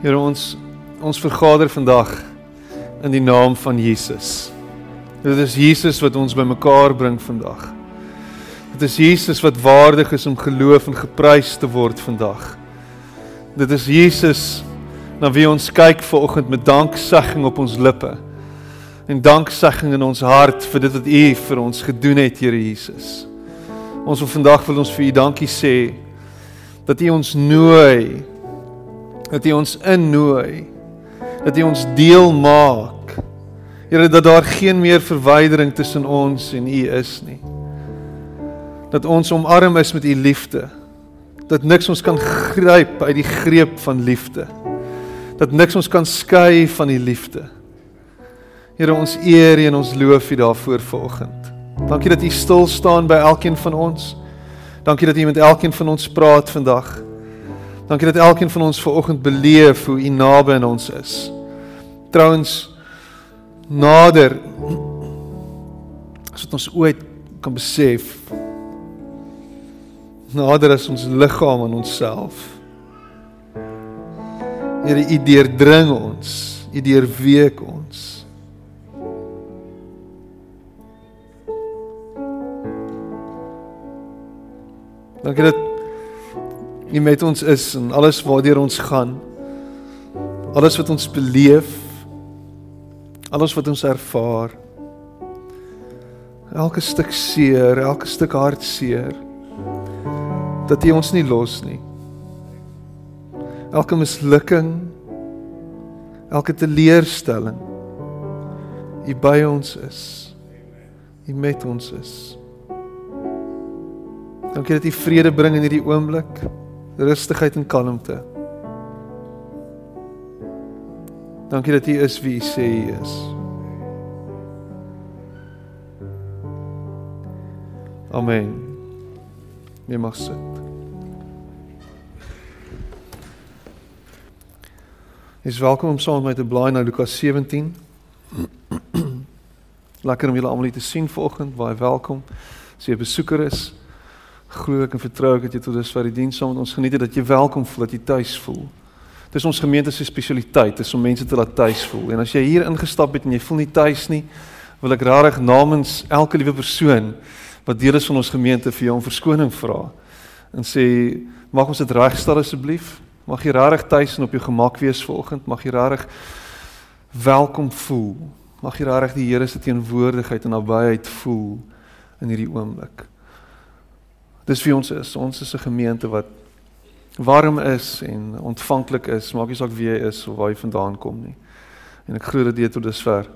Here ons ons vergader vandag in die naam van Jesus. Dit is Jesus wat ons bymekaar bring vandag. Dit is Jesus wat waardig is om geloof en geprys te word vandag. Dit is Jesus na wie ons kyk vanoggend met danksegging op ons lippe. En danksegging in ons hart vir dit wat U vir ons gedoen het, Here Jesus. Ons wil vandag wil ons vir U dankie sê dat U ons nooi dat U ons innooi. Dat U ons deel maak. Here dat daar geen meer verwydering tussen ons en U is nie. Dat ons omarm is met U liefde. Dat niks ons kan gryp uit die greep van liefde. Dat niks ons kan skei van U liefde. Here ons eer U en ons loof U daarvoor vanoggend. Dankie dat U stil staan by elkeen van ons. Dankie dat U met elkeen van ons praat vandag Dankie dat elkeen van ons ver oggend beleef hoe U naby aan ons is. Trouwens nader as wat ons ooit kan besef. Nader as ons liggaam aan onsself. Here, U deurdring ons. U deurweek ons. Dankie dat U met ons is en alles waartoe ons gaan. Alles wat ons beleef. Alles wat ons ervaar. Elke stuk seer, elke stuk hartseer. Dat U ons nie los nie. Elke mislukking, elke teleurstelling. U by ons is. U met ons is. Dankie dat U vrede bring in hierdie oomblik rustigheid en kalmte. Dankie dat U is wie U sê U is. Amen. Jy mag sit. Is welkom om saam met my te blaai na Lukas 17. Lekker om julle almal hier te sien vanoggend. Baie welkom. As jy 'n besoeker is, glo ek en vertrou ek dat jy tot dusver die diens saam met ons geniet het dat jy welkom voel, dat jy tuis voel. Dis ons gemeente se spesialiteit, is om mense te laat tuis voel. En as jy hier ingestap het en jy voel nie tuis nie, wil ek regtig namens elke liewe persoon wat deel is van ons gemeente vir jou om verskoning vra en sê mag ons dit regstel asseblief? Mag jy regtig tuis en op jou gemak wees vanoggend? Mag jy regtig welkom voel? Mag jy regtig die Here se teenwoordigheid en nabyheid voel in hierdie oomblik? Dis wie ons is. Ons is 'n gemeente wat warm is en ontvanklik is, maak nie saak wie jy is of waar jy vandaan kom nie. En ek glo dat jy tot dusver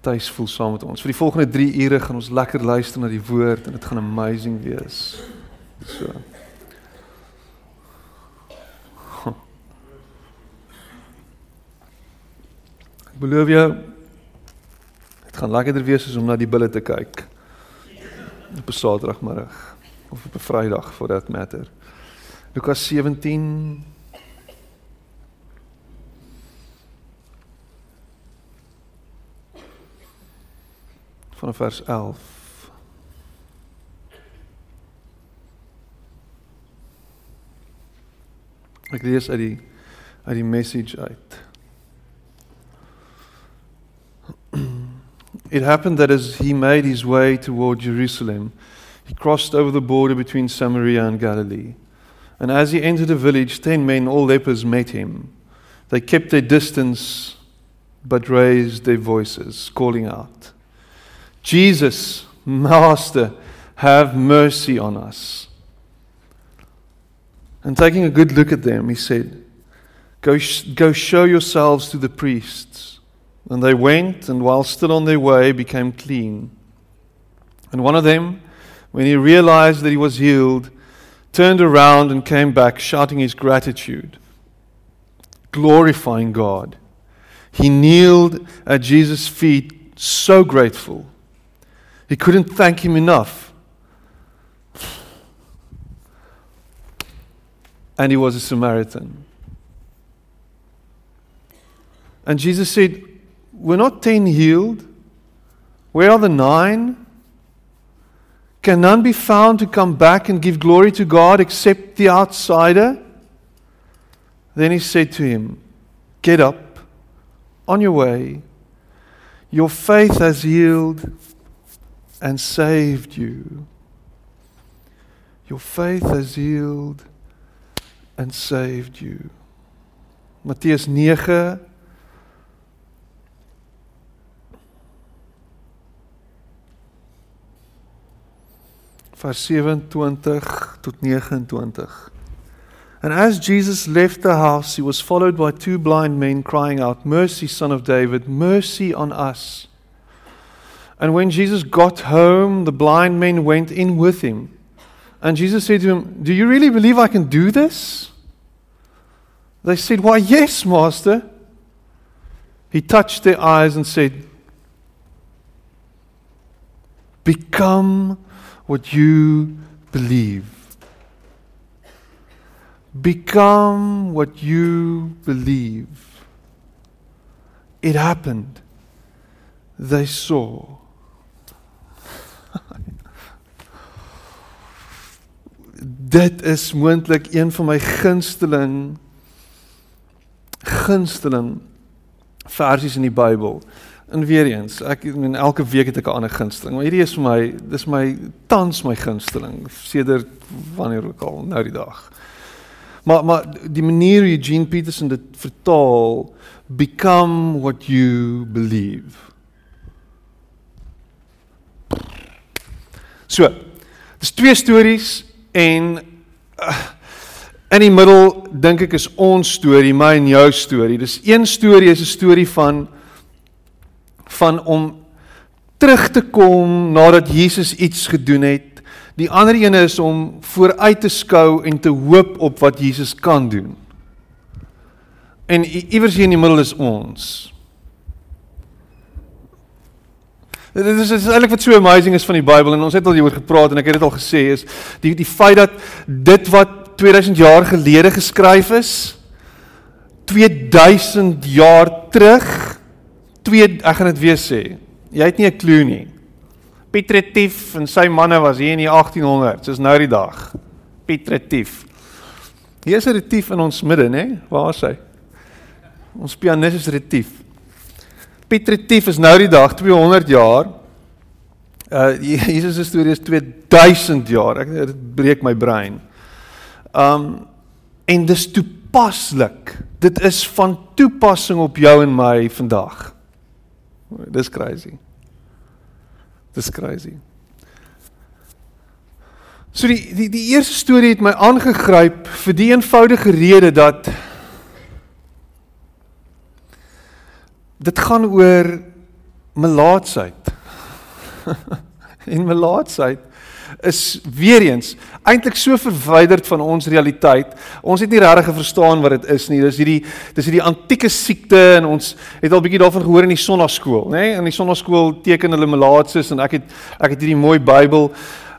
tuis voel saam met ons. Vir die volgende 3 ure gaan ons lekker luister na die woord en dit gaan amazing wees. So. Ek belowe jou dit gaan lekkerder wees as om na die bulle te kyk op 'n Saterdagmiddag of op 'n Vrydag for that matter. Lukas 17 van vers 11 Ek lees uit die uit die message uit. It happened that as he made his way toward Jerusalem he crossed over the border between Samaria and Galilee. And as he entered a village, ten men, all lepers, met him. They kept their distance but raised their voices, calling out, Jesus, Master, have mercy on us. And taking a good look at them, he said, Go, sh- go show yourselves to the priests. And they went, and while still on their way, became clean. And one of them, when he realized that he was healed, turned around and came back shouting his gratitude, glorifying God. He kneeled at Jesus' feet, so grateful. He couldn't thank him enough. And he was a Samaritan. And Jesus said, We're not ten healed. Where are the nine? Can none be found to come back and give glory to God except the outsider? Then he said to him, Get up on your way. Your faith has healed and saved you. Your faith has healed and saved you. Matteus 9 vers 27 tot 29. And as Jesus left the house, he was followed by two blind men crying out, Mercy, son of David, mercy on us. And when Jesus got home, the blind men went in with him. And Jesus said to him, Do you really believe I can do this? They said, Why, yes, Master. He touched their eyes and said, Become what you believe. Become what you believe. It happened. They saw. Dit is moontlik een van my gunsteling gunsteling versies in die Bybel. En weer eens, ek in elke week het ek 'n ander gunsteling, maar hierdie is vir my, dis my tans my gunsteling sedert wanneer ook al nou die dag. Maar maar die manier hoe Eugene Peterson dit vertaal, become what you believe. So, dis twee stories en uh, in die middel dink ek is ons storie, my en jou storie. Dis een storie is 'n storie van van om terug te kom nadat Jesus iets gedoen het Die ander een is om vooruit te skou en te hoop op wat Jesus kan doen. En iewers hier in die middel is ons. Dit is, is eintlik wat so amazing is van die Bybel en ons het al hieroor gepraat en ek het dit al gesê is die die feit dat dit wat 2000 jaar gelede geskryf is 2000 jaar terug 2 ek gaan dit weer sê. Jy het nie 'n klou nie. Pietretief en sy manne was hier in die 1800s, soos nou die dag. Pietretief. Hier is retief in ons midde, né? Waar is hy? Ons pianis is retief. Pietretief is nou die dag 200 jaar. Uh Jesus se storie is 2000 jaar. Ek dit breek my brein. Um en dis toepaslik. Dit is van toepassing op jou en my vandag. Dis crazy. Dis crazy. So die die die eerste storie het my aangegryp vir die eenvoudige rede dat dit gaan oor melaatsheid. en melaatsheid is weer eens eintlik so verwyderd van ons realiteit. Ons het nie regtig verstaan wat dit is nie. Dis hierdie dis hierdie antieke siekte en ons het al bietjie daarvan gehoor in die sonnaskool, nê? Nee? In die sonnaskool teken hulle melaatses en ek het ek het hierdie mooi Bybel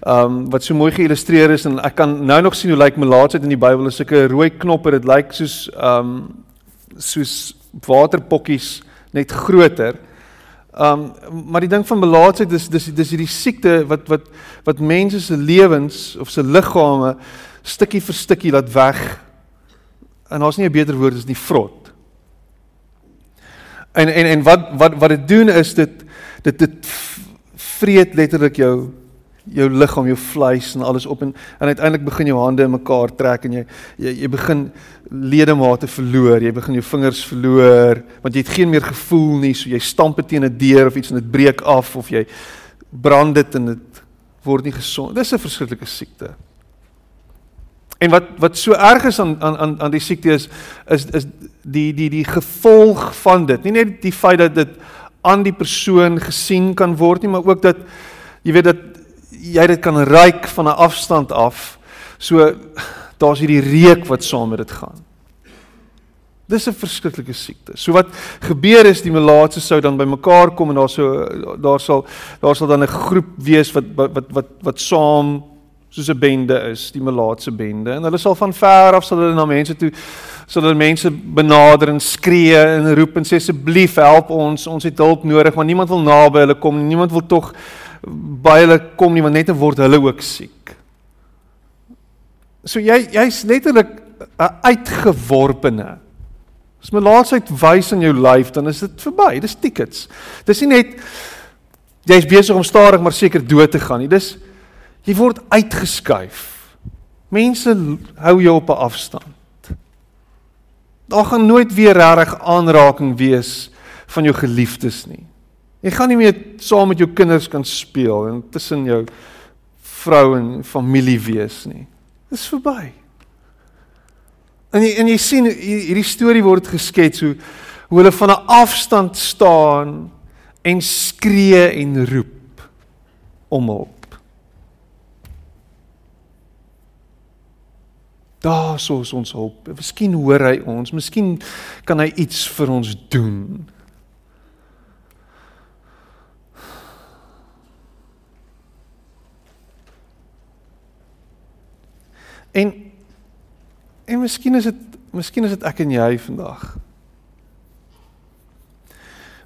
um, wat so mooi geïllustreer is en ek kan nou nog sien hoe lyk melaatsheid in die Bybel. Is sulke rooi knoppe. Dit lyk soos ehm um, soos waterpokkies net groter. Um maar die ding van belaatsheid is dis dis hierdie siekte wat wat wat mense se lewens of se liggame stukkie vir stukkie laat weg. En daar's nie 'n beter woord as die vrot. En en en wat wat wat dit doen is dit dit dit vreet letterlik jou jou liggaam, jou vleis en alles op en en uiteindelik begin jou hande in mekaar trek en jy jy, jy begin ledemate verloor, jy begin jou vingers verloor want jy het geen meer gevoel nie, so jy stamp teen 'n deur of iets en dit breek af of jy brand dit en dit word nie gesond. Dis 'n verskriklike siekte. En wat wat so erg is aan aan aan die siekte is is is die die die gevolg van dit. Nie net die feit dat dit aan die persoon gesien kan word nie, maar ook dat jy weet dat jy dit kan ruik van 'n afstand af. So daar's hierdie reuk wat saam met dit gaan. Dis 'n verskriklike siekte. So wat gebeur is die melaatse sou dan bymekaar kom en daar so daar sal daar sal dan 'n groep wees wat wat wat wat saam soos 'n bende is, die melaatse bende. En hulle sal van ver af sal hulle na mense toe sal hulle mense benader en skree en roep en sê asseblief help ons, ons het hulp nodig, maar niemand wil naby hulle kom nie. Niemand wil tog by hulle kom nie want net word hulle ook siek. So jy jy's letterlik 'n uitgeworpene As melaatsheid wys in jou lyf, dan is dit verby. Dis tickets. Dis nie net jy's besig om stadig maar seker dood te gaan nie. Dis jy word uitgeskuif. Mense hou jou op 'n afstand. Daar gaan nooit weer regtig aanraking wees van jou geliefdes nie. Jy gaan nie meer saam met jou kinders kan speel en tussen jou vrou en familie wees nie. Dit is verby. En jy en jy sien hierdie storie word geskets hoe hoe hulle van 'n afstand staan en skree en roep om hulp. Daar sou ons hulp. Miskien hoor hy ons, miskien kan hy iets vir ons doen. En En miskien is dit miskien is dit ek en jy vandag.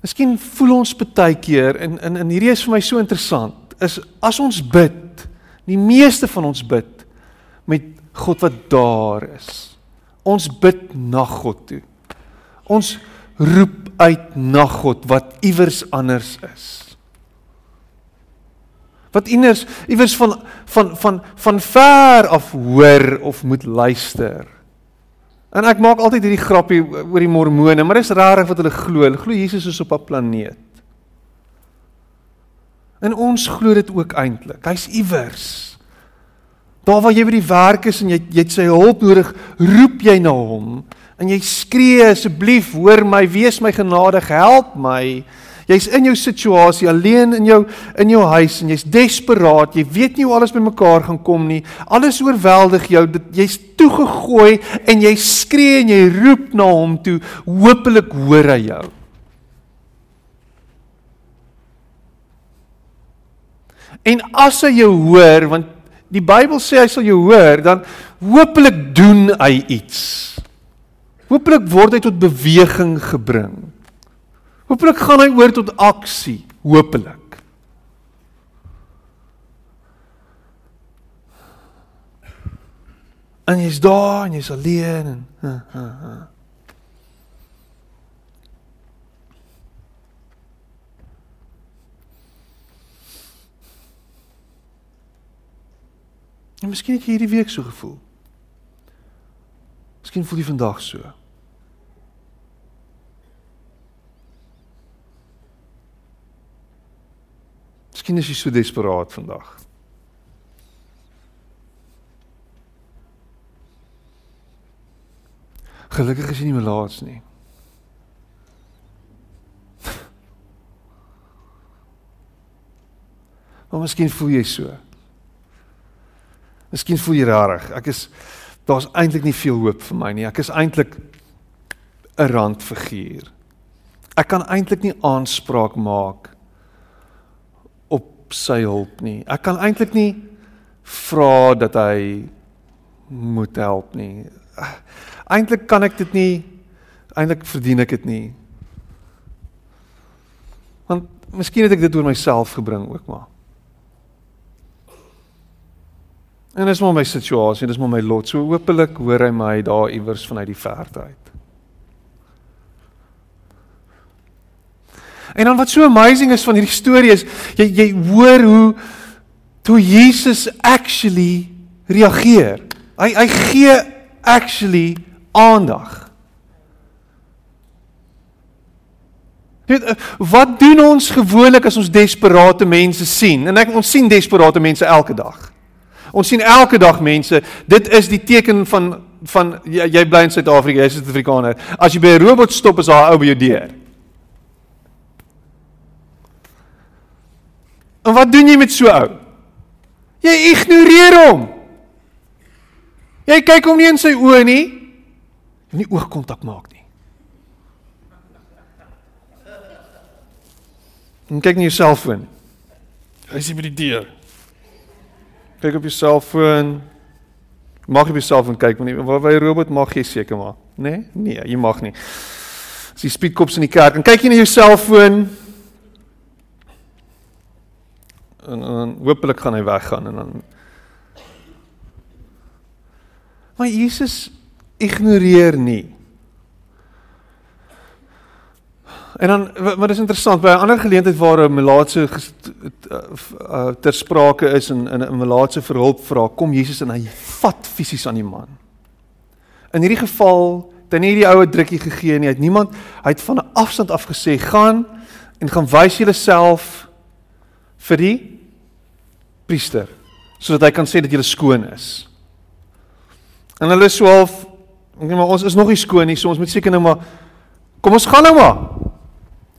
Miskien voel ons baie keer en in in hierdie is vir my so interessant is as ons bid, die meeste van ons bid met God wat daar is. Ons bid na God toe. Ons roep uit na God wat iewers anders is. Wat iewers iewers van van van van ver af hoor of moet luister. En ek maak altyd hierdie grappie oor die mormone, maar dis rarig wat hulle glo. Hulle glo Jesus is op 'n planeet. En ons glo dit ook eintlik. Hy's iewers. Daar waar jy by die werk is en jy jy het sy hulp nodig, roep jy na hom en jy skree asseblief, hoor my, wees my genadig, help my. Jy's in jou situasie alleen in jou in jou huis en jy's desperaat. Jy weet nie hoe alles bymekaar gaan kom nie. Alles oorweldig jou. Jy's toegegooi en jy skree en jy roep na hom toe. Hoopelik hoor hy jou. En as hy jou hoor, want die Bybel sê hy sal jou hoor, dan hoopelik doen hy iets. Hoopelik word hy tot beweging gebring. Hoopelik gaan hy oor tot aksie, hoopelik. En jy's daar en jy's alleen en ha ha ha. En miskien het jy hierdie week so gevoel. Miskien voel jy vandag so. Miskien is jy so desperaat vandag. Gelukkig is jy nie melaats nie. Maar miskien voel jy so. Miskien voel jy rarig. Ek is daar's eintlik nie veel hoop vir my nie. Ek is eintlik 'n randfiguur. Ek kan eintlik nie aanspraak maak sy hulp nie. Ek kan eintlik nie vra dat hy moet help nie. Eintlik kan ek dit nie eintlik verdien ek dit nie. Want miskien het ek dit oor myself gebring ook maar. En dis maar my situasie, dis maar my lot. So hopelik hoor hy my daar iewers vanuit die verte uit. En dan wat so amazing is van hierdie storie is jy jy hoor hoe toe Jesus actually reageer. Hy hy gee actually aandag. Dit wat doen ons gewoonlik as ons desperate mense sien? En ek ons sien desperate mense elke dag. Ons sien elke dag mense. Dit is die teken van van jy, jy bly in Suid-Afrika, jy's 'n Suid-Afrikaner. As jy by 'n robot stop, is daar 'n ou by jou deur. En wat doen jy met so ou? Jy ignoreer hom. Jy kyk hom nie in sy oë nie. Nie oogkontak maak nie. En kyk nie jou selfoon. Hy is by die deur. Kyk op jou selfoon. Mag jy op jou selfoon kyk, want waar by robot mag jy seker maar, né? Nee? nee, jy mag nie. As jy speedkops in die kerk en kyk jy na jou selfoon, en, en dan hopelik gaan hy weggaan en dan Maar Jesus ignoreer nie. En dan wat is interessant by 'n ander geleentheid waar 'n melaatse uh, ter sprake is en 'n melaatse vir hulp vra, kom Jesus en hy vat fisies aan die man. In hierdie geval het hy nie die oue drukkie gegee nie. Hy het niemand hy het van 'n afstand af gesê gaan en gaan wys julleself vir die priester sodat hy kan sê dat jy skoon is. En hulle sê half ek dink maar ons is nog nie skoon nie, so ons moet seker nou maar kom ons gaan nou maar.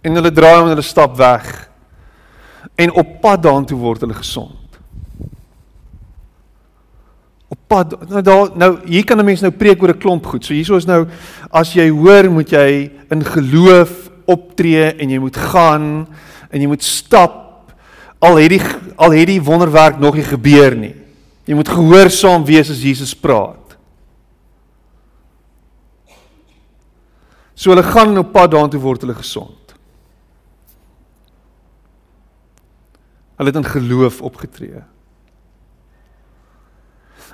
En hulle draai en hulle stap weg. En op pad daartoe word hulle gesond. Op pad nou daar nou hier kan 'n mens nou preek oor 'n klomp goed. So hierso is nou as jy hoor moet jy in geloof optree en jy moet gaan en jy moet stap al het die al het die wonderwerk nog nie gebeur nie. Jy moet gehoorsaam wees as Jesus praat. So hulle gaan op pad daartoe word hulle gesond. Hulle het in geloof opgetree.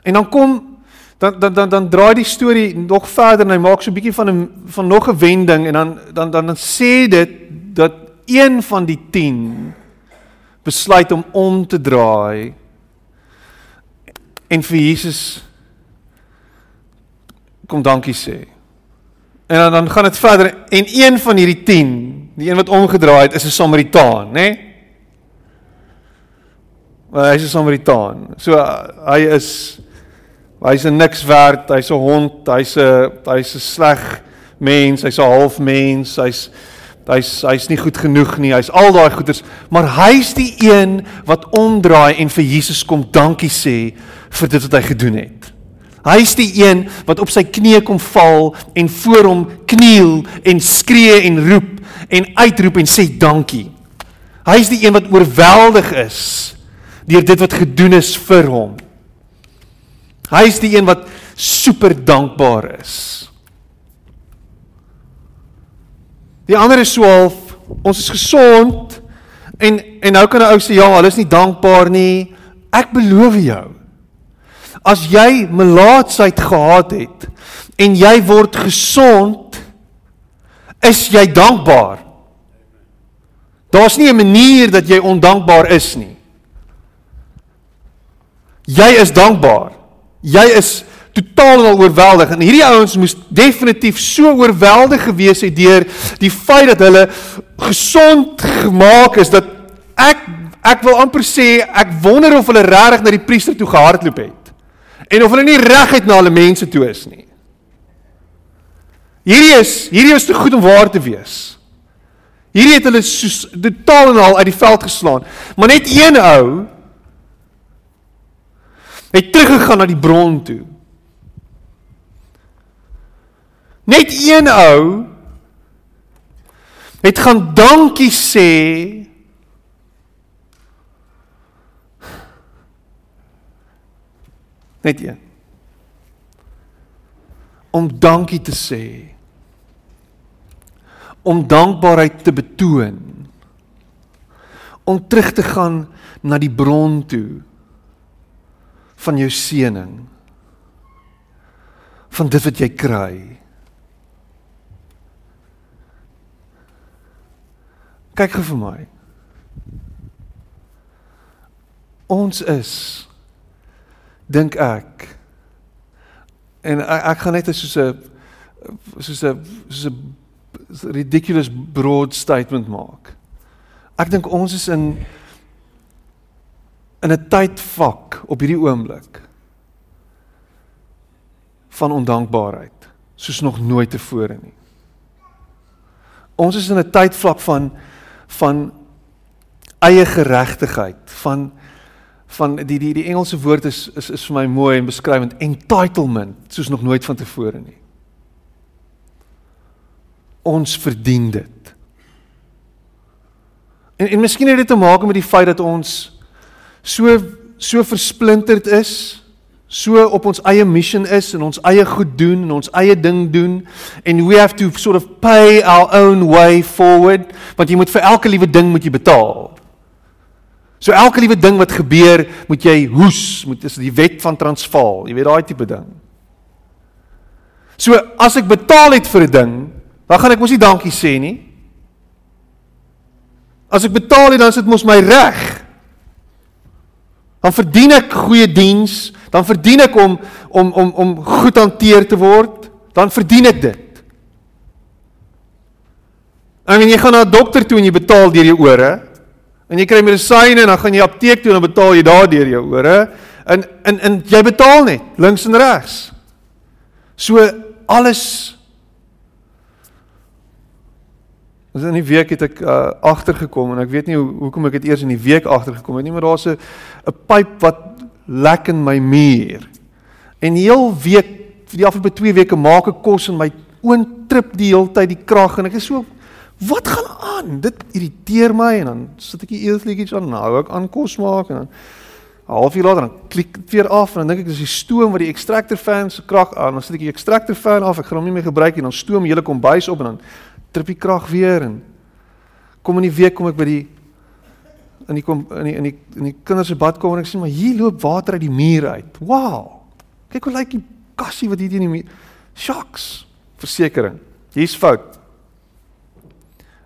En dan kom dan dan dan dan draai die storie nog verder en hy maak so 'n bietjie van 'n van nog 'n wending en dan dan dan dan sê dit dat een van die 10 besluit om om te draai en vir Jesus kom dankie sê. En dan dan gaan dit verder en een van hierdie 10, die een wat omgedraai het, is 'n Samaritaan, né? Nee? Maar hy's 'n Samaritaan. So hy is hy's niks werd, hy's 'n hond, hy's 'n hy's 'n sleg mens, hy's 'n half mens, hy's hy's hy's nie goed genoeg nie. Hy's al daai goeders, maar hy's die een wat omdraai en vir Jesus kom dankie sê vir dit wat hy gedoen het. Hy's die een wat op sy knieë kom val en voor hom kniel en skree en roep en uitroep en sê dankie. Hy's die een wat oorweldig is deur dit wat gedoen is vir hom. Hy is die een wat super dankbaar is. Die ander is so half ons is gesond en en nou kan 'n ou sê ja, hulle is nie dankbaar nie. Ek beloof jou. As jy melaatsheid gehad het en jy word gesond, is jy dankbaar. Daar's nie 'n manier dat jy ondankbaar is nie. Jy is dankbaar. Jy is totaal en al oorweldig en hierdie ouens moes definitief so oorweldig gewees het deur die feit dat hulle gesond gemaak is dat ek ek wil amper sê ek wonder of hulle regtig na die priester toe gehardloop het en of hulle nie reguit na hulle mense toe is nie. Hierdie is hierdie is te goed om waar te wees. Hierdie het hulle so totaal en al uit die veld geslaan. Maar net een ou het teruggegaan na die bron toe. Net een ou het gaan dankie sê net een. Om dankie te sê. Om dankbaarheid te betoon. Om terug te gaan na die bron toe van jou seëning van dit wat jy kry. Kyk gou vir my. Ons is dink ek en ek, ek gaan net soos 'n soos 'n soos 'n ridiculous broad statement maak. Ek dink ons is in in 'n tydvak op hierdie oomblik van ondankbaarheid soos nog nooit tevore nie. Ons is in 'n tydvlak van van eie geregtigheid, van van die die die Engelse woord is is is vir my mooi en beskrywend entitlement soos nog nooit van tevore nie. Ons verdien dit. En en miskien het dit te maak met die feit dat ons so so versplinterd is, so op ons eie mission is en ons eie goed doen en ons eie ding doen and we have to sort of pay our own way forward want jy moet vir elke liewe ding moet jy betaal. So elke liewe ding wat gebeur, moet jy hoes, moet is die wet van Transvaal, jy weet daai tipe ding. So as ek betaal het vir 'n ding, dan gaan ek mos nie dankie sê nie. As ek betaal het, dan is dit mos my reg. Dan verdien ek goeie diens, dan verdien ek om om om om goed hanteer te word, dan verdien ek dit. En wanneer jy gaan na 'n dokter toe en jy betaal deur jou ore, en jy kry medisyne en dan gaan jy apteek toe en dan betaal jy daar deur jou ore, en en en jy betaal net links en regs. So alles Ons in die week het ek uh, agtergekom en ek weet nie hoe hoekom ek dit eers in die week agtergekom het nie, maar daar's 'n 'n pyp wat lek in my muur. En heel week die afgelope 2 weke maak ek kos in my oon trip die hele tyd die krag en ek is so wat gaan aan? Dit irriteer my en dan sit ek die eetliedjies aan en hou ek aan kos maak en dan 'n halfuur later dan klik dit weer af en dan dink ek dis die stoom wat die extractor fan se krag aan. Dan sit ek die extractor fan af, ek gaan hom nie meer gebruik nie, dan stoom die hele kombuis op en dan trip die krag weer en kom in die week kom ek by die in die kom in die in die in die kinders se badkamer en ek sien maar hier loop water uit die muur uit. Wow. Kyk hoe lyk die kassie wat hier teen die muur. Shocks. Versekering. Hier's fout.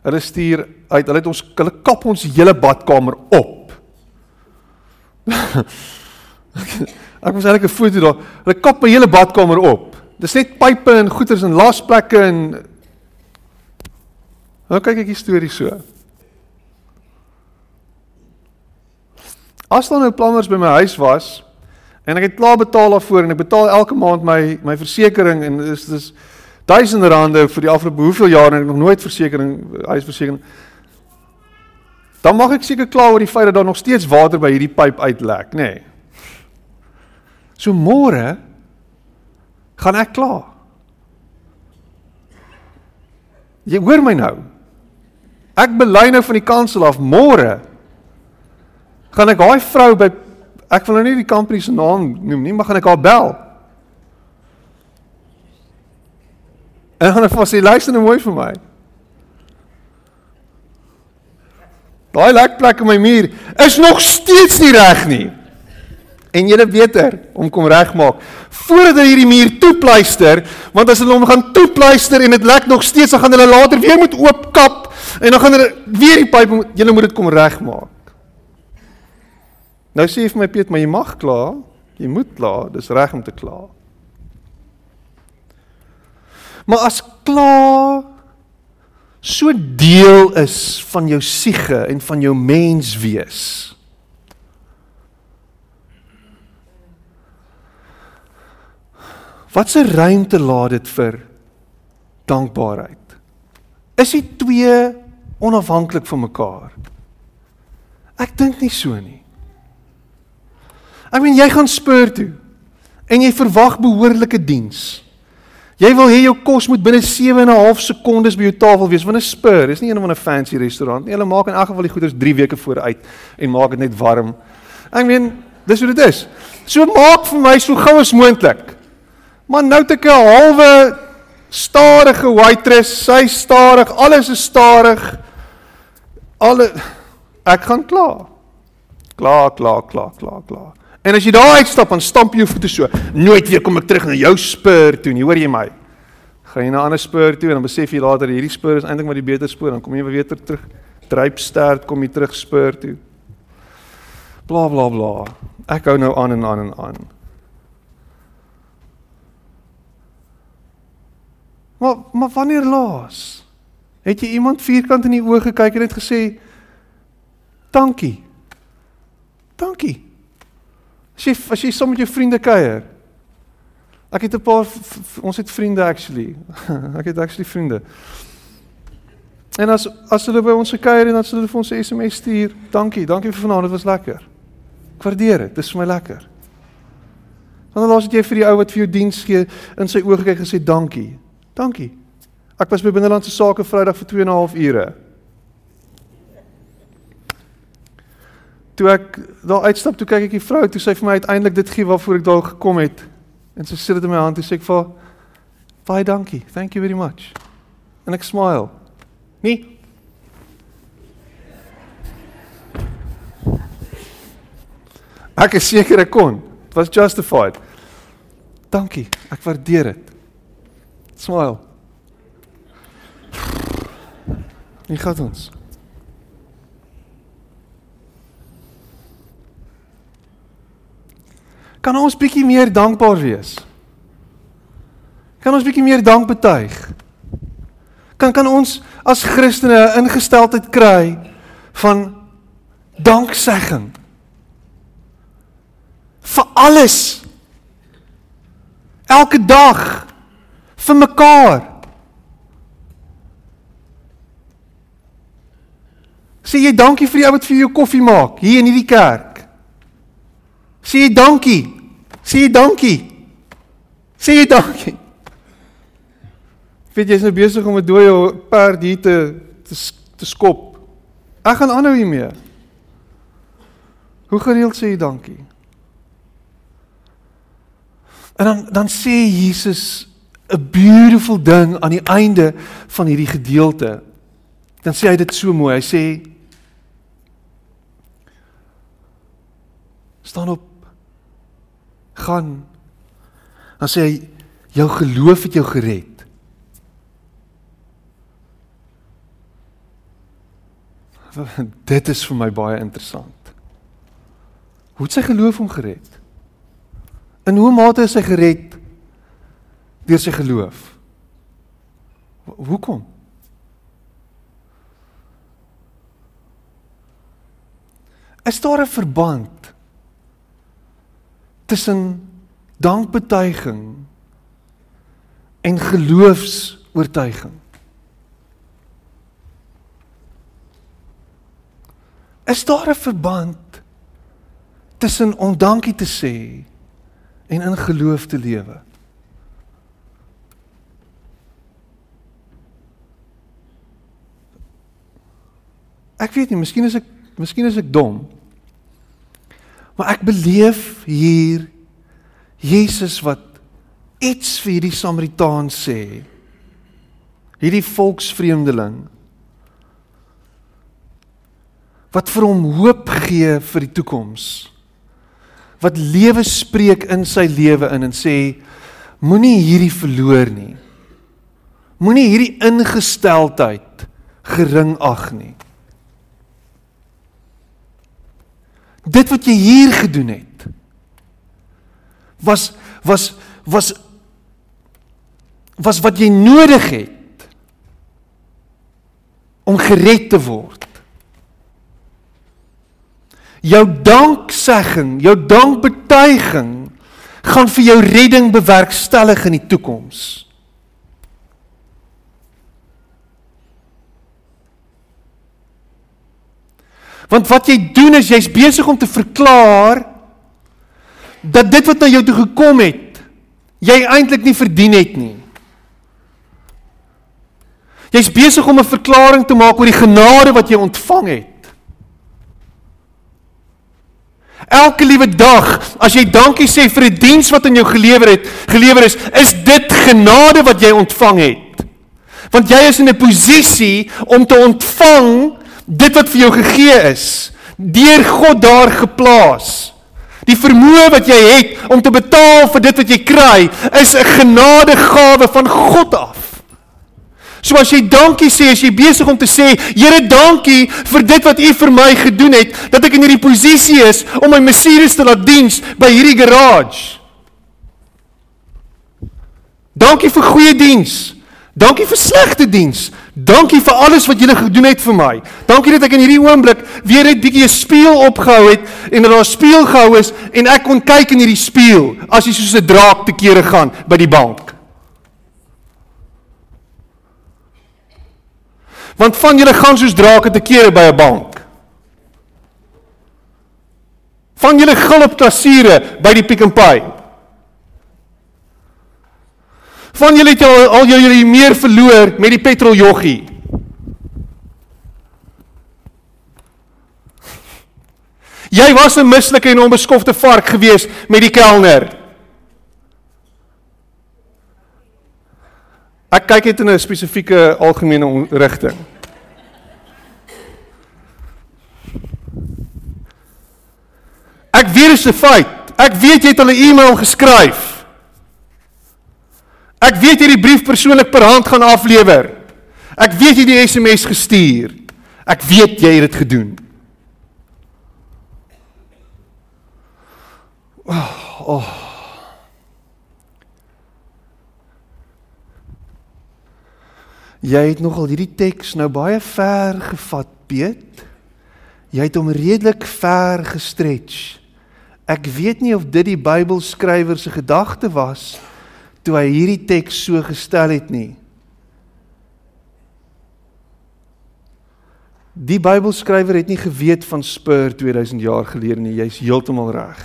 Hulle stuur uit. Hulle het ons hulle kap ons hele badkamer op. ek moet eintlik 'n foto daar. Hulle kap my hele badkamer op. Dis net pype en goeters en lasplekke en Nou kyk ek die storie so. As dan nou planners by my huis was en ek het klaar betaal daarvoor en ek betaal elke maand my my versekerings en dis dis duisende rande vir die afgelope hoeveel jaar en ek nog nooit versekerings huisversekering dan mag ek seker kla oor die feit dat daar nog steeds water by hierdie pyp uitlek, nê. Nee. So môre gaan ek kla. Jy hoor my nou. Ek bely nou van die kansel af môre gaan ek daai vrou by ek wil nou nie die company se naam noem nie, maar gaan ek haar bel. En ek vir sy luister nou mooi vir my. Daai lekplek in my muur is nog steeds nie reg nie. En jy weet beter om kom regmaak voordat hulle hierdie muur toepluister, want as hulle hom gaan toepluister en dit lek nog steeds, dan gaan hulle later weer moet oopkap En dan gaan hulle weer die pyp moet julle moet dit kom regmaak. Nou sê jy vir my Piet, maar jy mag kla, jy moet kla, dis reg om te kla. Maar as kla so deel is van jou siege en van jou menswees. Wat 'n ruimte laat dit vir dankbaarheid? Is die twee onafhanklik van mekaar? Ek dink nie so nie. Ek meen jy gaan speur toe en jy verwag behoorlike diens. Jy wil hê jou kos moet binne 7 en 'n half sekondes by jou tafel wees. Want 'n spur is nie een van 'n fancy restaurant nie. Hulle maak in elk geval die goeders 3 weke vooruit en maak dit net warm. Ek meen, dis hoe dit is. So maak vir my so gou as moontlik. Maar nou het ek 'n halwe stadige waitress, sy stadig, alles is stadig. Alle ek gaan klaar. Klaar, klaar, klaar, klaar, klaar. En as jy daar uitstap en stamp jy jou voete so, nooit weer kom ek terug na jou spur toe nie, hoor jy my? Gaan jy na 'n ander spur toe en dan besef jy later hierdie spur is eintlik maar die beter spur, dan kom jy weer terug dryp sterk kom jy terug spur toe. Bla bla bla. Ek hou nou aan en aan en aan. Maar maar wanneer laas het jy iemand vierkant in die oë gekyk en het gesê dankie. Dankie. As jy as jy saam met jou vriende kuier. Ek het 'n paar ons het vriende actually. ek het actually vriende. En as as hulle by ons gekuier en dan sê hulle vir ons 'n SMS stuur, dankie, dankie vir vanaand, dit was lekker. Ek waardeer dit, dit is vir my lekker. Wanneer laas het jy vir die ou wat vir jou diens gee in sy oë gekyk en gesê dankie? Dankie. Ek was by binnelandse sake Vrydag vir 2 en 'n half ure. Toe ek daar uitstap, toe kyk ek die vrou, toe sy vir my uiteindelik dit gee waarvoor ek daar gekom het. En sy sit dit in my hand en sê ek vir baie dankie. Thank you very much. En ek smile. Nee. Ek is seker ek kon. It was justified. Dankie. Ek waardeer dit. Smile. Wie gaan ons? Kan ons bietjie meer dankbaar wees? Kan ons bietjie meer dank betuig? Kan kan ons as Christene 'n ingesteldheid kry van danksegging vir alles elke dag vir mekaar Sê jy dankie vir die ou wat vir jou koffie maak hier in hierdie kerk. Sê jy dankie. Sê jy dankie. Sê jy dankie. Weet jy's nou besig om 'n dooie perd hier te te, te skop. Ek gaan aanhou hiermee. Hoe gereeld sê jy dankie? En dan dan sê Jesus 'n beautiful ding aan die einde van hierdie gedeelte. Dan sê hy dit so mooi. Hy sê staan op gaan. Dan sê hy jou geloof het jou gered. Dit is vir my baie interessant. Hoe het sy geloof hom gered? In hoe mate is hy gered deur sy geloof? Hoekom? Is daar 'n verband tussen dankbetuiging en geloofs-oortuiging. Is daar 'n verband tussen om dankie te sê en in geloof te lewe? Ek weet nie, miskien is ek miskien is ek dom. Maar ek beleef hier Jesus wat iets vir hierdie Samaritaan sê. Hierdie volksvreemdeling wat vir hom hoop gee vir die toekoms. Wat lewe spreek in sy lewe in en sê moenie hierdie verloor nie. Moenie hierdie ingesteldheid gering ag nie. Dit wat jy hier gedoen het was was was was wat jy nodig het om gered te word. Jou danksegging, jou dankbetuiging gaan vir jou redding bewerkstellig in die toekoms. Want wat jy doen is jy's besig om te verklaar dat dit wat na jou toe gekom het, jy eintlik nie verdien het nie. Jy's besig om 'n verklaring te maak oor die genade wat jy ontvang het. Elke liewe dag, as jy dankie sê vir 'n die diens wat aan jou gelewer het, gelewer is, is dit genade wat jy ontvang het. Want jy is in 'n posisie om te ontvang dit wat vir jou gegee is, deur God daar geplaas. Die vermoë wat jy het om te betaal vir dit wat jy kry, is 'n genadegawe van God af. So as jy dankie sê, as jy besig om te sê, Here, dankie vir dit wat U vir my gedoen het, dat ek in hierdie posisie is om my Messias te laat diens by hierdie garage. Dankie vir goeie diens. Dankie vir slegte diens. Dankie vir alles wat julle gedoen het vir my. Dankie dat ek in hierdie oomblik weer net bietjie 'n spieël opgehou het en dat daar 'n spieël gehou is en ek kon kyk in hierdie spieël as jy soos 'n draak te kere gaan by die bank. Want van julle gaan soos drake te kere by 'n bank. Van julle gulp kassiere by die Pick n Pay. Van julle het al al julle meer verloor met die petroljoggie. Jy was 'n mislike en onbeskofte vark gewees met die kelner. Ek kyk net in 'n spesifieke algemene rigting. Ek weet dit is 'n feit. Ek weet jy het 'n e-mail geskryf. Ek weet jy die brief persoonlik per hand gaan aflewer. Ek weet jy die SMS gestuur. Ek weet jy het dit gedoen. Oh, Oh. Jy het nogal hierdie teks nou baie ver gevat, Piet. Jy het hom redelik ver gestretch. Ek weet nie of dit die Bybelskrywer se gedagte was toe hy hierdie teks so gestel het nie. Die Bybelskrywer het nie geweet van Spur 2000 jaar gelede nie. Jy's heeltemal reg.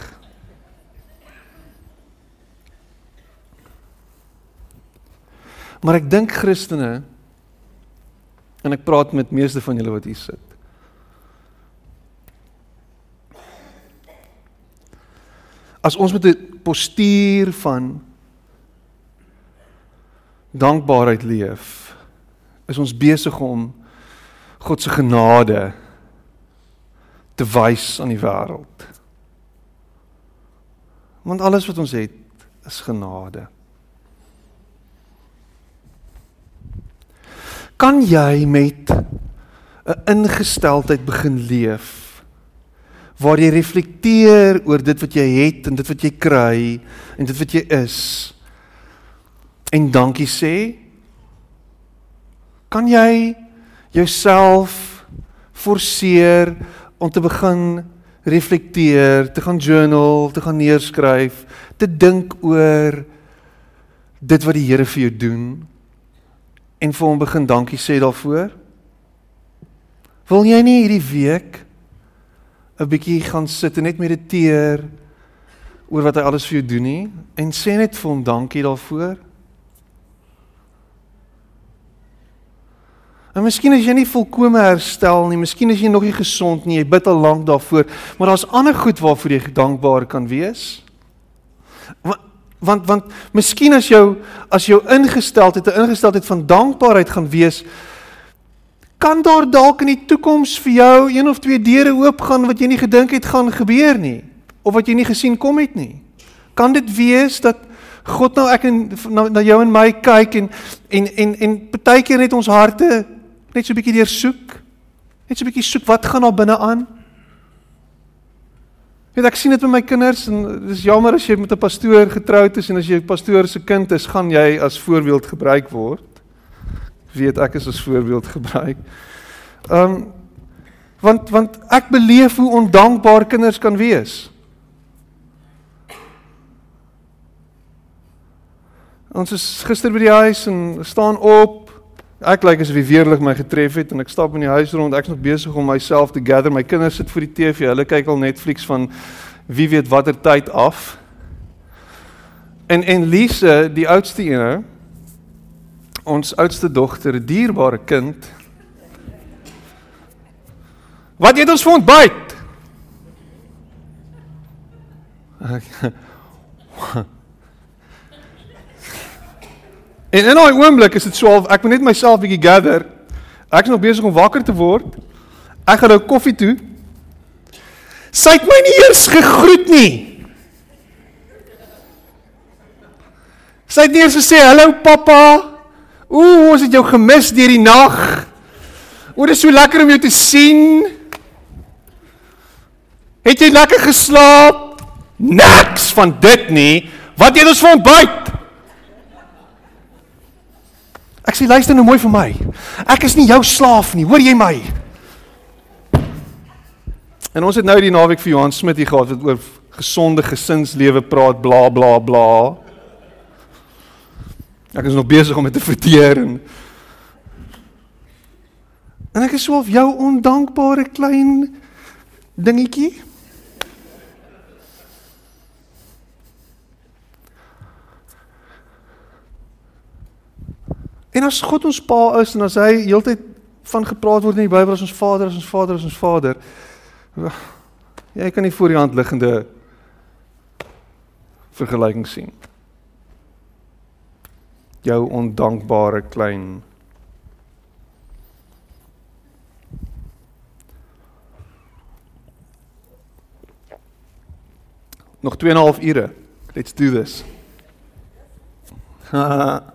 Maar ek dink Christene en ek praat met meeste van julle wat hier sit. As ons met 'n postuur van dankbaarheid leef, is ons besig om God se genade te wys aan die wêreld. Want alles wat ons het is genade. Kan jy met 'n ingesteldheid begin leef waar jy reflekteer oor dit wat jy het en dit wat jy kry en dit wat jy is en dankie sê? Kan jy jouself forceer om te begin reflekteer, te gaan journal, te gaan neerskryf, te dink oor dit wat die Here vir jou doen en vir hom begin dankie sê daarvoor? Wil jy nie hierdie week 'n bietjie gaan sit en net mediteer oor wat hy alles vir jou doen nie en sê net vir hom dankie daarvoor? En miskien is jy nie volkome herstel nie, miskien is jy nog nie gesond nie, jy bid al lank daarvoor, maar daar's ander goed waarvoor jy dankbaar kan wees. Want want want miskien as jou as jou ingesteldheid 'n ingesteldheid van dankbaarheid gaan wees, kan daar dalk in die toekoms vir jou een of twee deure oopgaan wat jy nie gedink het gaan gebeur nie of wat jy nie gesien kom het nie. Kan dit wees dat God nou ek en na, na jou en my kyk en en en en partykeer net ons harte Net so 'n bietjie deur soek. Net so 'n bietjie soek wat gaan daar binne aan. Weet ek sien dit met my kinders en dis jammer as jy met 'n pastoor getroud is en as jy 'n pastoor se kind is, gaan jy as voorbeeld gebruik word. Weet ek is as voorbeeld gebruik. Ehm um, want want ek beleef hoe ondankbaar kinders kan wees. Ons is gister by die huis en staan op Ek lyk asof die weerlig my getref het en ek stap in die huis rond. Ek's nog besig om myself te gather. My kinders sit voor die TV. Hulle kyk al Netflix van wie weet watter tyd af. En en Lise, die oudste een, ons oudste dogter, dierbare kind. Wat eet ons vir ontbyt? En in daai oomblik is dit so half ek moet net myself bietjie gather. Ek is nog besig om wakker te word. Ek gaan nou koffie toe. Sy het my nie eers gegroet nie. Sy het nie eers gesê hallo pappa. Ooh, ons het jou gemis deur die nag. O, dit is so lekker om jou te sien. Het jy lekker geslaap? Niks van dit nie. Wat eet ons vir ontbyt? Ek sê luister nou mooi vir my. Ek is nie jou slaaf nie, hoor jy my? En ons het nou die naweek vir Johan Smit hier gehad wat oor gesonde gesinslewe praat bla bla bla. Ek is nog besig om dit te verteer en En ek is so of jou ondankbare klein dingetjie. En as God ons pa is en as hy heeltyd van gepraat word in die Bybel as ons Vader, as ons Vader, as ons Vader. Jy kan nie voor die hand liggende vergelyking sien. Jou ondankbare klein Nog 2 en 'n half ure. Let's do this.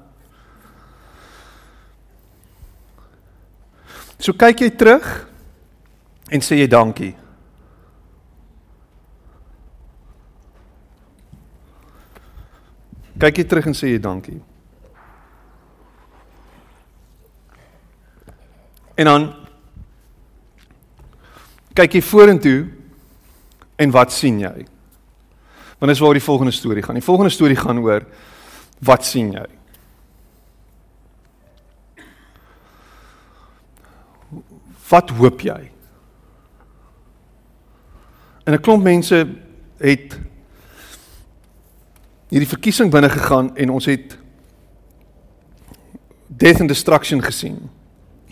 So kyk jy terug en sê jy dankie. Kyk jy terug en sê jy dankie. En dan kyk jy vorentoe en wat sien jy? Want dis waar die volgende storie gaan. Die volgende storie gaan oor wat sien jy? Wat hoop jy? En 'n klomp mense het hierdie verkiesing binne gegaan en ons het death and destruction gesien.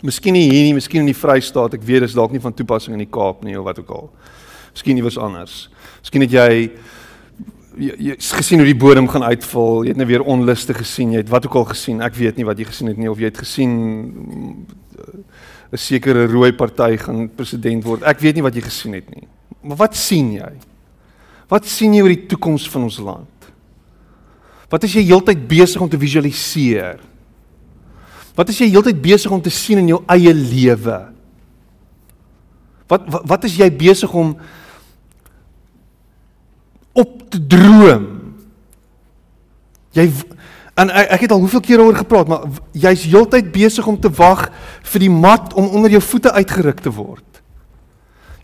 Miskien nie hier nie, miskien in die Vrystaat, ek weet dis dalk nie van toepassing in die Kaap nie of wat ook al. Miskien iewers anders. Miskien het jy jy, jy gesien hoe die bodem gaan uitval, jy het nou weer onluste gesien, jy het wat ook al gesien. Ek weet nie wat jy gesien het nie of jy het gesien 'n sekere rooi party gaan president word. Ek weet nie wat jy gesien het nie. Maar wat sien jy? Wat sien jy oor die toekoms van ons land? Wat is jy heeltyd besig om te visualiseer? Wat is jy heeltyd besig om te sien in jou eie lewe? Wat, wat wat is jy besig om op te droom? Jy en ek, ek het al hoeveel keer oor gepraat, maar jy's heeltyd besig om te wag vir die mat om onder jou voete uitgeruk te word.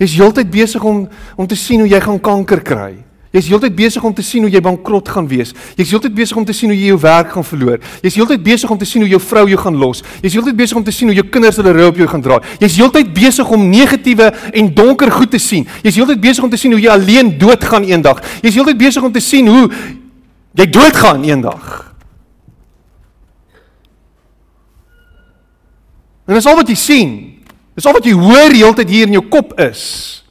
Jy's heeltyd besig om om te sien hoe jy gaan kanker kry. Jy's heeltyd besig om te sien hoe jy bankrot gaan wees. Jy's heeltyd besig om te sien hoe jy jou werk gaan verloor. Jy's heeltyd besig om te sien hoe jou vrou jou gaan los. Jy's heeltyd besig om te sien hoe jou kinders hulle rou op jou gaan dra. Jy's heeltyd besig om negatiewe en donker goed te sien. Jy's heeltyd besig om te sien hoe jy alleen doodgaan eendag. Jy's heeltyd besig om te sien hoe jy doodgaan eendag. En dis al wat jy sien. Dis al wat jy hoor heeltyd hier in jou kop is.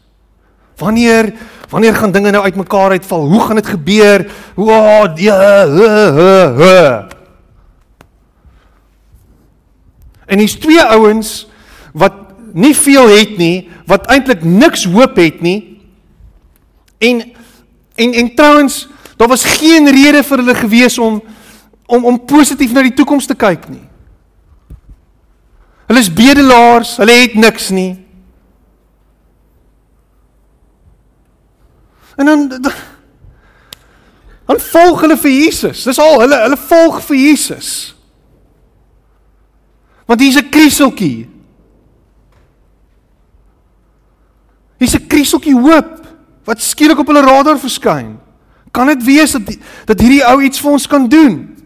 Wanneer Wanneer gaan dinge nou uitmekaar uitval? Hoe gaan dit gebeur? Hoe oh, ja, uh, uh, uh. En hier's twee ouens wat nie veel het nie, wat eintlik niks hoop het nie. En en en trouens, daar was geen rede vir hulle gewees om om om positief na die toekoms te kyk nie. Hulle is bedelaars, hulle het niks nie. En dan dan volg hulle vir Jesus. Dis al hulle hulle volg vir Jesus. Want hier's 'n krieseltjie. Hier's 'n krieseltjie hoop wat skielik op hulle radar verskyn. Kan dit wees dat dat hierdie ou iets vir ons kan doen?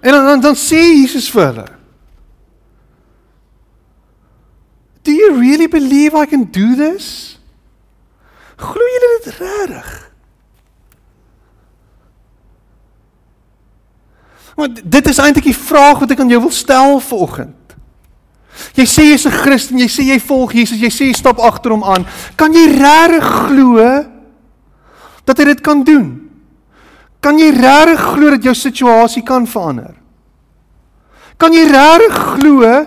En dan dan, dan sê Jesus vir hulle Do you really believe I can do this? Glo julle dit regtig? Want dit is eintlik die vraag wat ek aan jou wil stel vanoggend. Jy sê jy's 'n Christen, jy sê jy volg Jesus, jy sê jy stap agter hom aan. Kan jy regtig glo dat hy dit kan doen? Kan jy regtig glo dat jou situasie kan verander? Kan jy regtig glo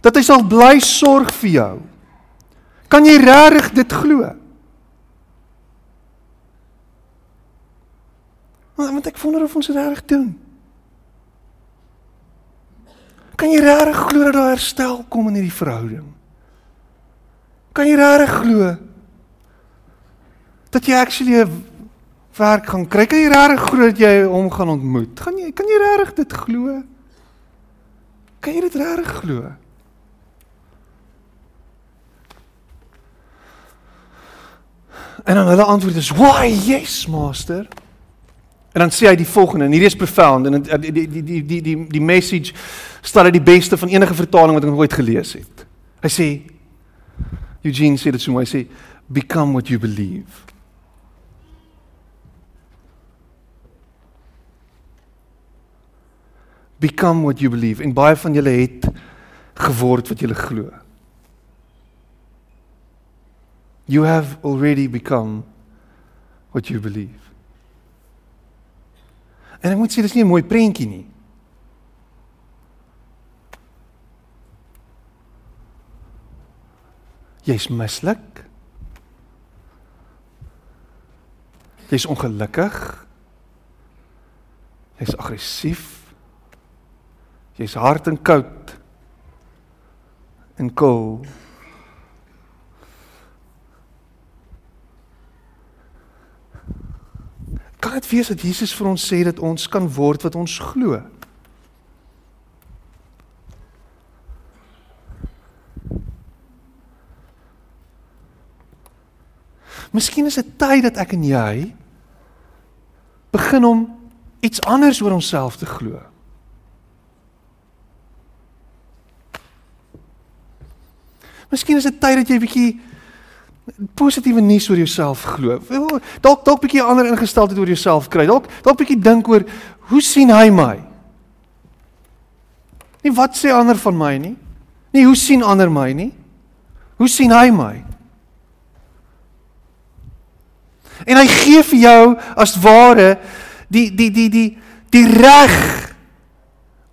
dat hy sal bly sorg vir jou? Kan jy regtig dit glo? Want ek wonder of ons dit reg doen. Kan jy regtig glo dat daar herstel kom in hierdie verhouding? Kan jy regtig glo dat jy actually 'n werk gaan kry? Kan jy regtig glo dat jy hom gaan ontmoet? Kan jy kan jy regtig dit glo? Kan jy dit regtig glo? En dan hulle antwoord is: "Why, yes, master." En dan sê hy die volgende en hierdie is profound en die die die die die die die message stel uit die beste van enige vertaling wat ek ooit gelees het. Hy sê Eugene sê dit so mooi, hy sê become what you believe. Become what you believe. En baie van julle het geword wat julle glo. You have already become what you believe. En ek moet sê dis nie 'n mooi prentjie nie. Jy's mislik. Jy's ongelukkig. Jy's aggressief. Jy's hard en koud. En koel. Kan dit wees dat Jesus vir ons sê dat ons kan word wat ons glo? Miskien is dit tyd dat ek en jy begin om iets anders oor onsself te glo. Miskien is dit tyd dat jy bietjie positiewe nuus oor jouself glo. Dalk dalk 'n bietjie ander ingesteldheid oor jouself kry. Dalk dalk 'n bietjie dink oor hoe sien hy my? Nie wat sê ander van my nie. Nie hoe sien ander my nie. Hoe sien hy my? En hy gee vir jou as ware die die die die die reg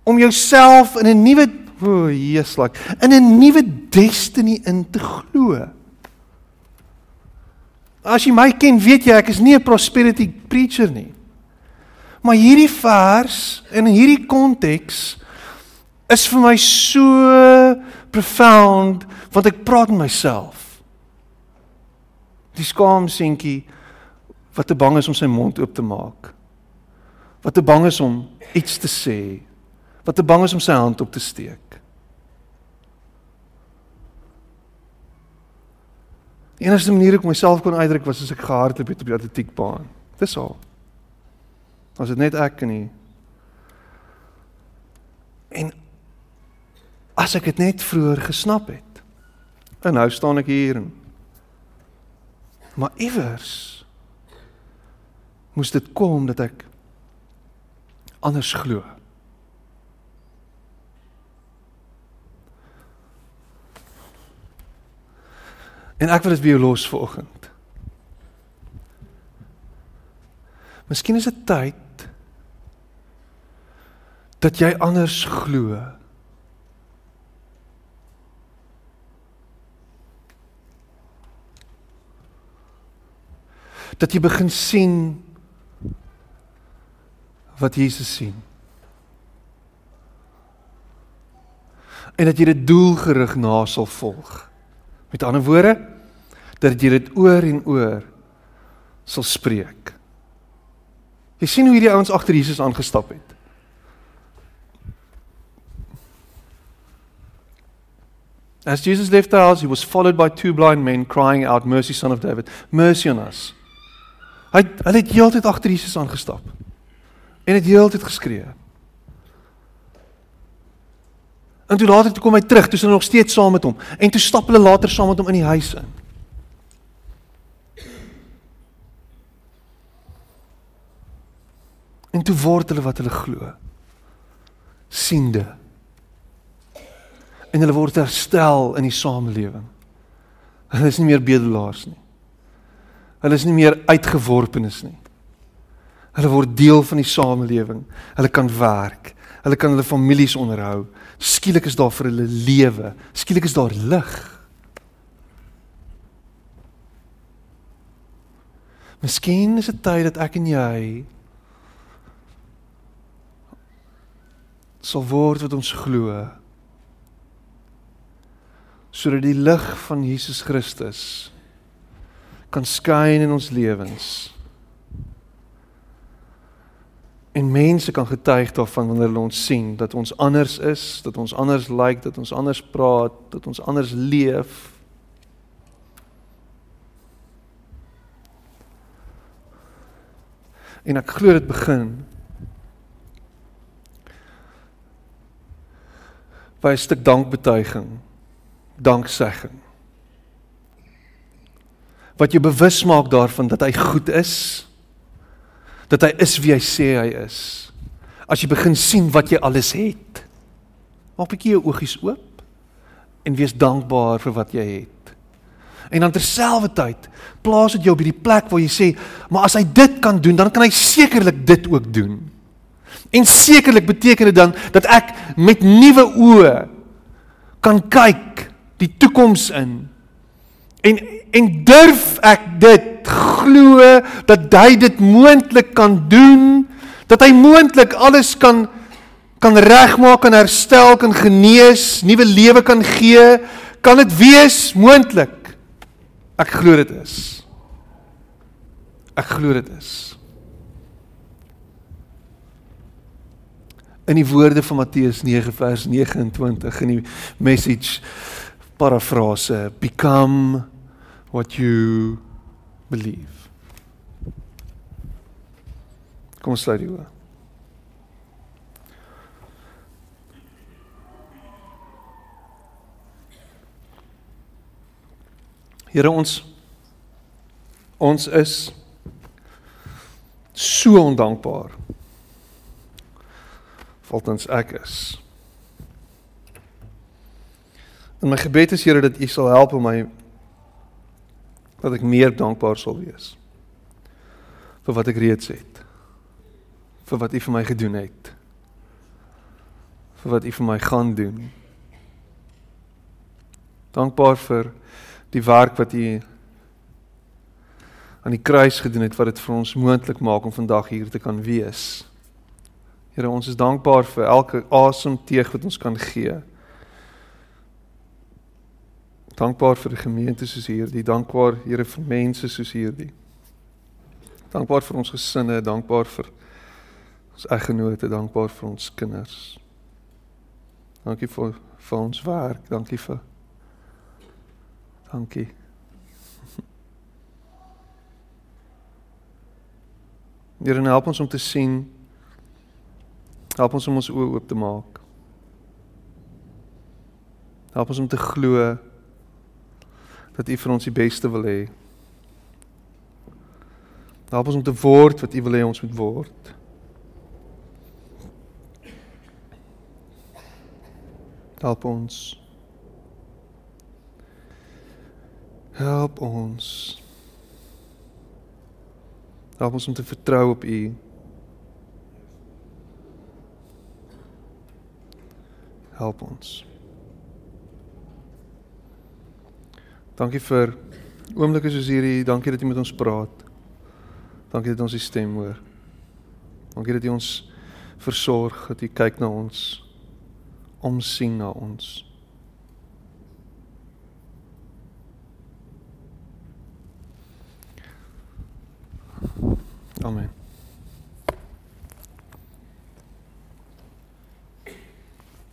om jouself in 'n nuwe o, oh, Jesus, in 'n nuwe destiny in te glo. As jy my ken, weet jy ek is nie 'n prosperity preacher nie. Maar hierdie vers in hierdie konteks is vir my so profound want ek praat met myself. Die skaam seentjie wat te bang is om sy mond oop te maak. Wat te bang is om iets te sê. Wat te bang is om sy hand op te steek. Die enigste manier ek myself kon uitdruk was as ek gehardloop het op die atletiekbaan. Dis al. Was dit net ek en nie. En as ek dit net vroeër gesnap het. En nou staan ek hier en maar iewers moes dit kom dat ek anders glo. En ek wil dit vir jou los vanoggend. Miskien is dit tyd dat jy anders glo. Dat jy begin sien wat Jesus sien. En dat jy dit doelgerig na sal volg. Met ander woorde dat jy dit oor en oor sal spreek. Jy sien hoe hierdie ouens agter Jesus aangestap het. As Jesus left the house, he was followed by two blind men crying out, "Mercy, son of David, mercy on us." Hy hulle het heeltyd agter Jesus aangestap. En het heeltyd geskree. En toe later toe kom hy terug, toe is hulle nog steeds saam met hom. En toe stap hulle later saam met hom in die huis in. En toe word hulle wat hulle glo. siende. En hulle word herstel in die samelewing. Hulle is nie meer bedelaars nie. Hulle is nie meer uitgeworpenes nie. Hulle word deel van die samelewing. Hulle kan werk. Hulle kan hulle families onderhou. Skielik is daar vir hulle lewe. Skielik is daar lig. Miskien is dit tyd dat ek en jy sal word wat ons glo. Sodat die lig van Jesus Christus kan skyn in ons lewens En mense kan getuig daarvan wanneer hulle ons sien dat ons anders is, dat ons anders lyk, like, dat ons anders praat, dat ons anders leef. En ek glo dit begin by 'n stuk dankbetuiging, danksegging. Wat jou bewus maak daarvan dat hy goed is dat hy is wie hy sê hy is. As jy begin sien wat jy alles het. Maak 'n bietjie jou oogies oop en wees dankbaar vir wat jy het. En dan terselfdertyd plaas dit jou by die plek waar jy sê, maar as hy dit kan doen, dan kan hy sekerlik dit ook doen. En sekerlik beteken dit dan dat ek met nuwe oë kan kyk die toekoms in. En en durf ek dit glo dat hy dit moontlik kan doen, dat hy moontlik alles kan kan regmaak en herstel kan genees, nuwe lewe kan gee, kan dit wees moontlik. Ek glo dit is. Ek glo dit is. in die woorde van Matteus 9 vers 29 in die message parafrase become what you believe. Kom ons sluit die oë. Here ons ons is so ondankbaar. Volgens ek is. En my gebed is Here dat U sal help om my dat ek meer dankbaar sal wees vir wat ek reeds het. vir wat U vir my gedoen het. vir wat U vir my gaan doen. Dankbaar vir die werk wat U aan die kruis gedoen het wat dit vir ons moontlik maak om vandag hier te kan wees. Here, ons is dankbaar vir elke asemteug wat ons kan gee. Dankbaar vir die gemeente soos hierdie, dankbaar Here vir mense soos hierdie. Dankbaar vir ons gesinne, dankbaar vir ons eggenote, dankbaar vir ons kinders. Dankie vir vir ons werk, dankie vir Dankie. Here, help ons om te sien. Help ons om ons oë oop te maak. Help ons om te glo dat U vir ons die beste wil hê. Help ons om te word wat U wil hê ons moet word. Help ons. Help ons. Help ons om te vertrou op U. Help ons. Dankie vir oomblikke soos hierdie. Dankie dat U met ons praat. Dankie dat ons U stem hoor. Dankie dat U ons versorg, dat U kyk na ons, omsien na ons. Amen.